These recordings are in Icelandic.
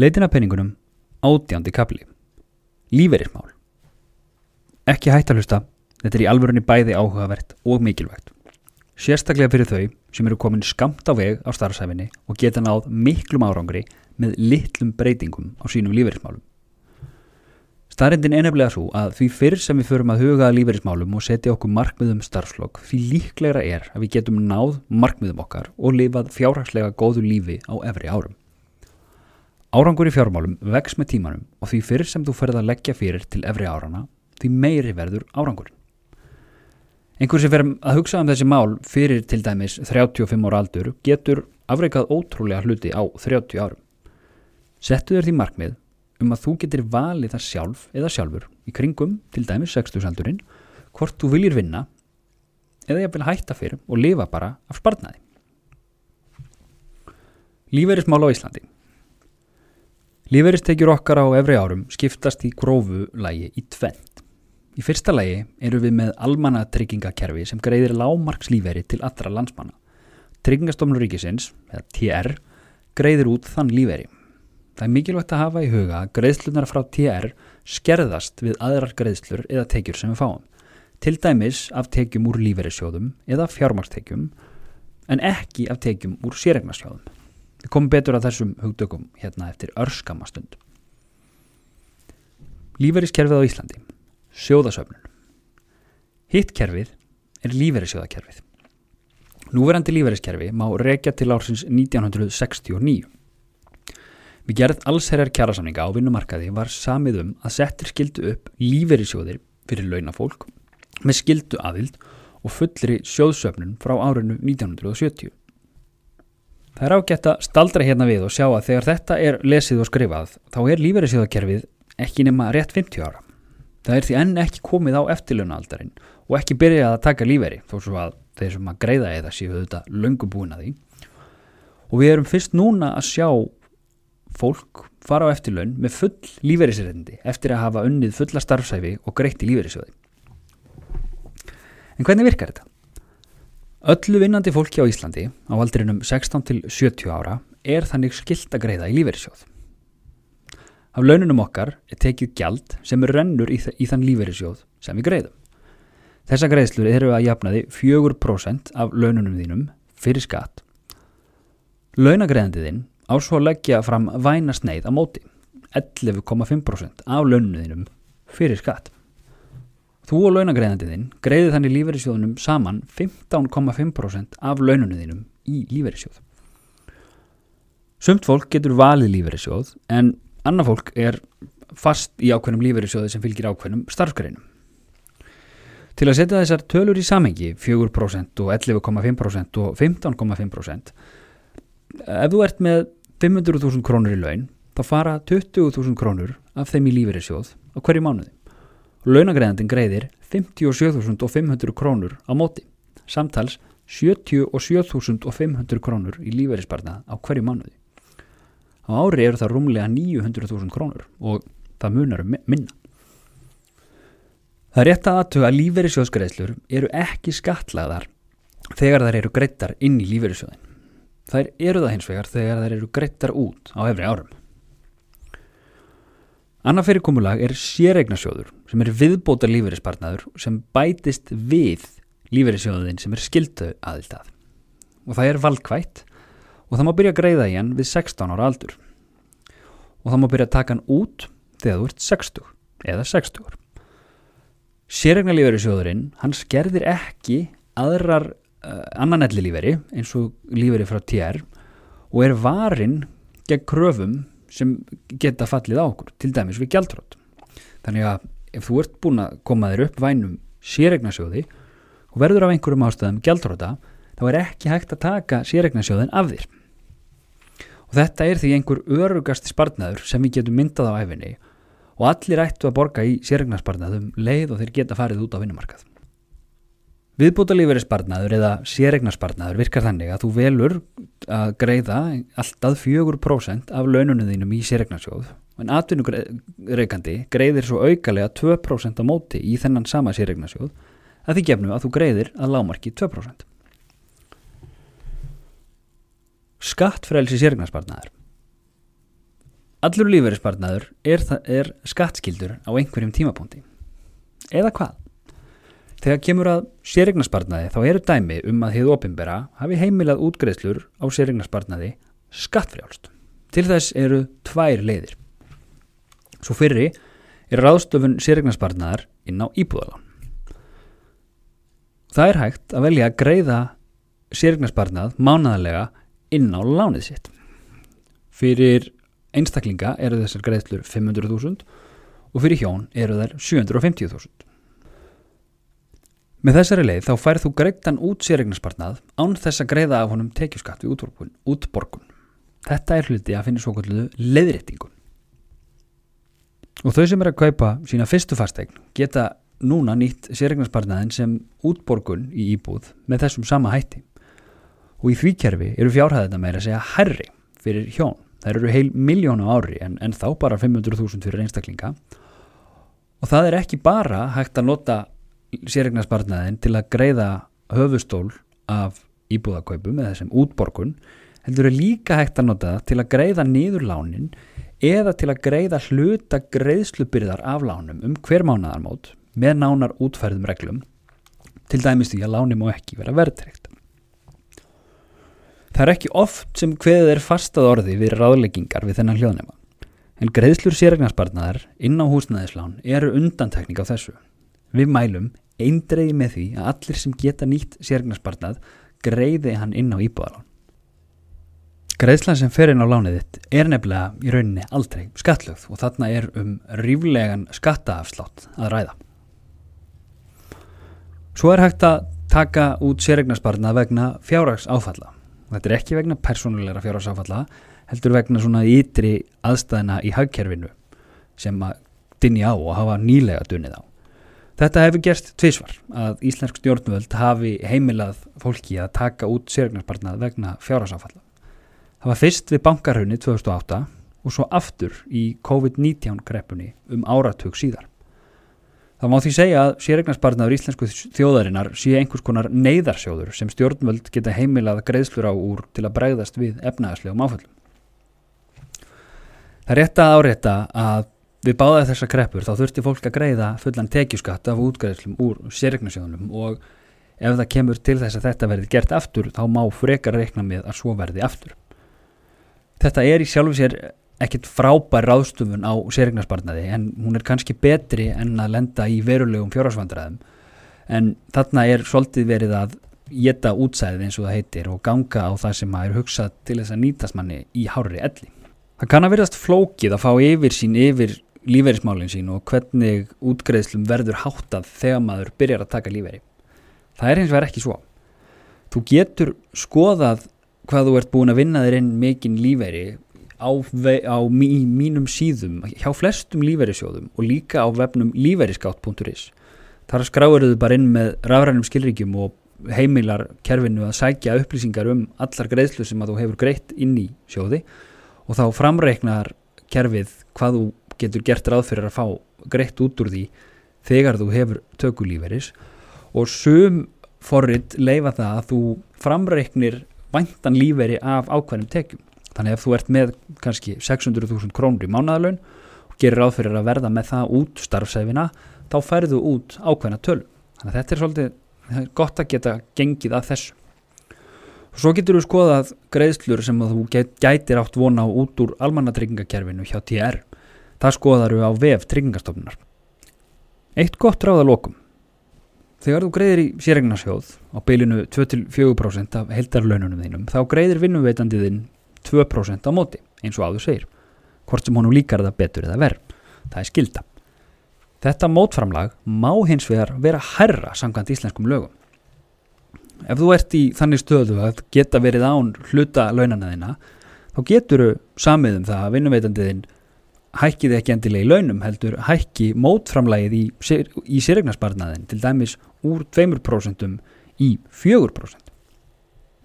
Leitin að penningunum átjándi kapli. Líferismál. Ekki hægt að hlusta, þetta er í alvörunni bæði áhugavert og mikilvægt. Sérstaklega fyrir þau sem eru komin skamt á veg á starfsæfinni og geta náð miklum árangri með litlum breytingum á sínum líferismálum. Starrendin er nefnilega svo að því fyrr sem við förum að huga að líferismálum og setja okkur markmiðum starfslokk því líklegra er að við getum náð markmiðum okkar og lifað fjárhagslega góðu lífi á efri árum. Árangur í fjármálum vex með tímanum og því fyrr sem þú ferð að leggja fyrir til efri árana því meiri verður árangurinn. Einhver sem fer að hugsa um þessi mál fyrir til dæmis 35 ára aldur getur afreikað ótrúlega hluti á 30 árum. Settu þér því markmið um að þú getur valið það sjálf eða sjálfur í kringum til dæmis 60 aldurinn hvort þú viljir vinna eða ég vil hætta fyrir og lifa bara af spartnaði. Líferismál á Íslandi Líferistekjur okkar á efri árum skiptast í grófu lægi í tvent. Í fyrsta lægi eru við með almanna tryggingakerfi sem greiðir lágmarkslíferi til allra landsmanna. Tryggingastofnur ríkisins, eða TR, greiðir út þann líferi. Það er mikilvægt að hafa í huga að greiðslunar frá TR skerðast við aðrar greiðslur eða tekjur sem við fáum. Til dæmis af tekjum úr líferisjóðum eða fjármakstekjum en ekki af tekjum úr sérregnarsjóðum. Við komum betur að þessum hugdökum hérna eftir örskamastund. Líferiskerfið á Íslandi. Sjóðasöfnun. Hitt kerfið er líferisjóðakerfið. Núverandi líferiskerfi má rekja til ársins 1969. Við gerð allsherjar kjærasamninga á vinnumarkaði var samið um að settir skildu upp líferisjóðir fyrir launafólk með skildu aðild og fullri sjóðsöfnun frá árinu 1970. Það er ágætt að staldra hérna við og sjá að þegar þetta er lesið og skrifað þá er lífeyrissjóðakerfið ekki nema rétt 50 ára. Það er því enn ekki komið á eftirlunaaldarinn og ekki byrjað að taka lífeyri þó svo að þeir sem að greiða eða séu þetta löngu búin að því. Og við erum fyrst núna að sjá fólk fara á eftirlun með full lífeyrisreitindi eftir að hafa unnið fulla starfsæfi og greitt í lífeyrissjóði. En hvernig virkar þetta? Öllu vinnandi fólki á Íslandi á aldrinum 16 til 70 ára er þannig skilt að greiða í lífeyrissjóð. Af laununum okkar er tekið gjald sem er rennur í, í þann lífeyrissjóð sem við greiðum. Þessa greiðslur eru að jafnaði 4% af laununum þínum fyrir skatt. Launagreiðandiðinn á svo leggja fram væna sneið á móti 11,5% af laununum þínum fyrir skatt. Þú og launagreðandiðinn greiði þannig lífeyrissjóðunum saman 15,5% af laununniðinum í lífeyrissjóð. Sumt fólk getur valið lífeyrissjóð en annað fólk er fast í ákveðnum lífeyrissjóði sem fylgir ákveðnum starfsgreinum. Til að setja þessar tölur í samengi 4% og 11,5% og 15,5% ef þú ert með 500.000 krónur í laun þá fara 20.000 krónur af þeim í lífeyrissjóð á hverju mánuði launagreðandin greiðir 57.500 krónur á móti, samtals 77.500 krónur í lífeyrisbarnað á hverju mánuði. Á ári eru það rúmlega 900.000 krónur og það munar um minna. Það er rétt að aðtuga að lífeyrissjóðsgreðslur eru ekki skatlaðar þegar þær eru greittar inn í lífeyrissjóðin. Þær eru það hins vegar þegar þær eru greittar út á efri árum. Anna fyrirkomulag er sérregnarsjóður sem er viðbóta lífeyrisspartnaður sem bætist við lífeyrissjóðin sem er skildu aðild að. Og það er valkvætt og það má byrja að greiða í hann við 16 ára aldur. Og það má byrja að taka hann út þegar þú ert 60 eða 60 ár. Sérregna lífeyrissjóðurinn, hann skerðir ekki aðrar uh, annan elli lífeyri eins og lífeyri frá TR og er varin gegn kröfum sem geta fallið á okkur, til dæmis við gjaldrótt. Þannig að ef þú ert búin að koma þér upp vænum sérregnarsjóði og verður af einhverjum ástöðum gjaldróta, þá er ekki hægt að taka sérregnarsjóðin af þér. Og þetta er því einhver örugasti spartnaður sem við getum myndað á æfinni og allir ættu að borga í sérregnarspartnaðum leið og þeir geta farið út á vinnumarkað. Viðbútalíferi spartnaður eða sérregnarspartnaður virkar þannig að þú velur að greiða alltaf 4% af laununum þínum í sérregnarsjóð en atvinnureikandi greiðir svo aukalega 2% á móti í þennan sama sérregnarsjóð að því gefnu að þú greiðir að lámarki 2%. Skattfrælsi sérregnarspartnaður allur lífeyrispartnaður er, er skattskildur á einhverjum tímapunkti. Eða hvað? Þegar kemur að sérregnarspartnaði þá eru dæmi um að hefðu opimbera hafi heimilað útgreðslur á sérregnarspartnaði skattfrjálst. Til þess eru tvær leiðir. Svo fyrri er ráðstöfun sérregnarspartnaðar inn á íbúðalán. Það er hægt að velja að greiða sérregnarspartnað mánadalega inn á lánið sitt. Fyrir einstaklinga eru þessar greiðslur 500.000 og fyrir hjón eru þær 750.000. Með þessari leið þá færð þú greittan út sérregnarspartnað án þess að greiða af honum tekjuskatt við útborgun. Þetta er hluti að finna svo kvöldu leiðréttingun. Og þau sem er að kaupa sína fyrstu fastegn geta núna nýtt sérregnarspartnaðin sem útborgun í íbúð með þessum sama hætti. Og í því kerfi eru fjárhæðina meira að segja herri fyrir hjón. Það eru heil miljónu ári en, en þá bara 500.000 fyrir einstaklinga. Og það er ekki bara hægt að nota sérregnarspartnaðin til að greiða höfustól af íbúðakaupum eða sem útborgun heldur er líka hægt að nota til að greiða niður lánin eða til að greiða hluta greiðslubyrðar af lánum um hver mánadarmót með nánar útfærðum reglum til dæmis því að láni má ekki vera verðtrekt. Það er ekki oft sem hveðið er fastað orði við ráðleggingar við þennan hljóðnema en greiðslur sérregnarspartnaðar inn á húsnæðislán eru undantekning á þessu. Við mælum eindreiði með því að allir sem geta nýtt sérgnarspartnað greiði hann inn á íbúðalán. Greiðslan sem fer inn á lánið þitt er nefnilega í rauninni aldrei skattlögð og þarna er um ríflegan skattaafslátt að ræða. Svo er hægt að taka út sérregnarspartnað vegna fjárrags áfalla. Þetta er ekki vegna persónulegra fjárrags áfalla, heldur vegna svona ytri aðstæðina í hagkerfinu sem að dinni á og hafa nýlega dunnið á. Þetta hefur gerst tvísvar að Íslensk stjórnvöld hafi heimilað fólki að taka út sérgnarspartnað vegna fjárhásafalla. Það var fyrst við bankarhraunni 2008 og svo aftur í COVID-19 greppunni um áratug síðar. Það má því segja að sérgnarspartnaður íslensku þjóðarinnar sé einhvers konar neyðarsjóður sem stjórnvöld geta heimilað greiðslur á úr til að bregðast við efnaðarslegum áföllum. Það er rétt að árétta að Við báðað þessar kreppur þá þurfti fólk að greiða fullan tekjuskatt af útgreðslum úr sérregnarsjónum og ef það kemur til þess að þetta verði gert aftur þá má frekar reikna með að svo verði aftur. Þetta er í sjálfu sér ekkit frábær ráðstufun á sérregnarspartnaði en hún er kannski betri en að lenda í verulegum fjárhásvandræðum en þarna er svolítið verið að geta útsæðið eins og það heitir og ganga á það sem að er hugsað til þess að nýtast manni í hári elli. Það kann að verðast flókið að fá yfir sín yfir lífeyrismálinn sín og hvernig útgreðslum verður háttað þegar maður byrjar að taka lífeyri. Það er hins vegar ekki svo. Þú getur skoðað hvað þú ert búin að vinna þér inn mikinn lífeyri á, á mí, mínum síðum hjá flestum lífeyrisjóðum og líka á vefnum lífeyriskátt.is. Þar skráir þau bara inn með rafrænum skilríkjum og heimilar kerfinu að sækja upplýsingar um allar greiðslu sem að þú hefur greitt inn í sjóði og þá framreiknar kerfið hvað þú getur gert ráð fyrir að fá greitt út úr því þegar þú hefur tökulíferis og sum forrið leifa það að þú framreiknir vantan líferi af ákveðnum tekjum. Þannig að þú ert með kannski 600.000 krónur í mánadalun og gerir ráð fyrir að verða með það út starfsæfina, þá færðu út ákveðna töl. Þannig að þetta er svolítið gott að geta gengið að þessu. Og svo getur þú skoðað greiðslur sem þú gætir átt vona á út úr almannatryggingakerfinu hjá TR Það skoðaru á vef tryggingastofnunar. Eitt gott ráða lokum. Þegar þú greiðir í sérregnarsjóð á beilinu 2-4% af heldarlaununum þínum þá greiðir vinnumveitandiðinn 2% á móti eins og áður segir. Hvort sem honum líkar það betur eða verð. Það er skilda. Þetta mótframlag má hins vegar vera herra samkvæmt íslenskum lögum. Ef þú ert í þannig stöðu að geta verið án hluta launana þína þá getur þú samið um það að vinnumveitandiðinn hækkið ekki endilega í launum heldur hækki mótframlægið í, í sérregnarsparnaðin til dæmis úr 2% í 4%.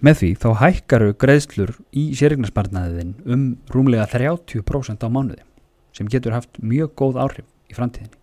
Með því þá hækkaru greiðslur í sérregnarsparnaðin um rúmlega 30% á mánuði sem getur haft mjög góð áhrif í framtíðinni.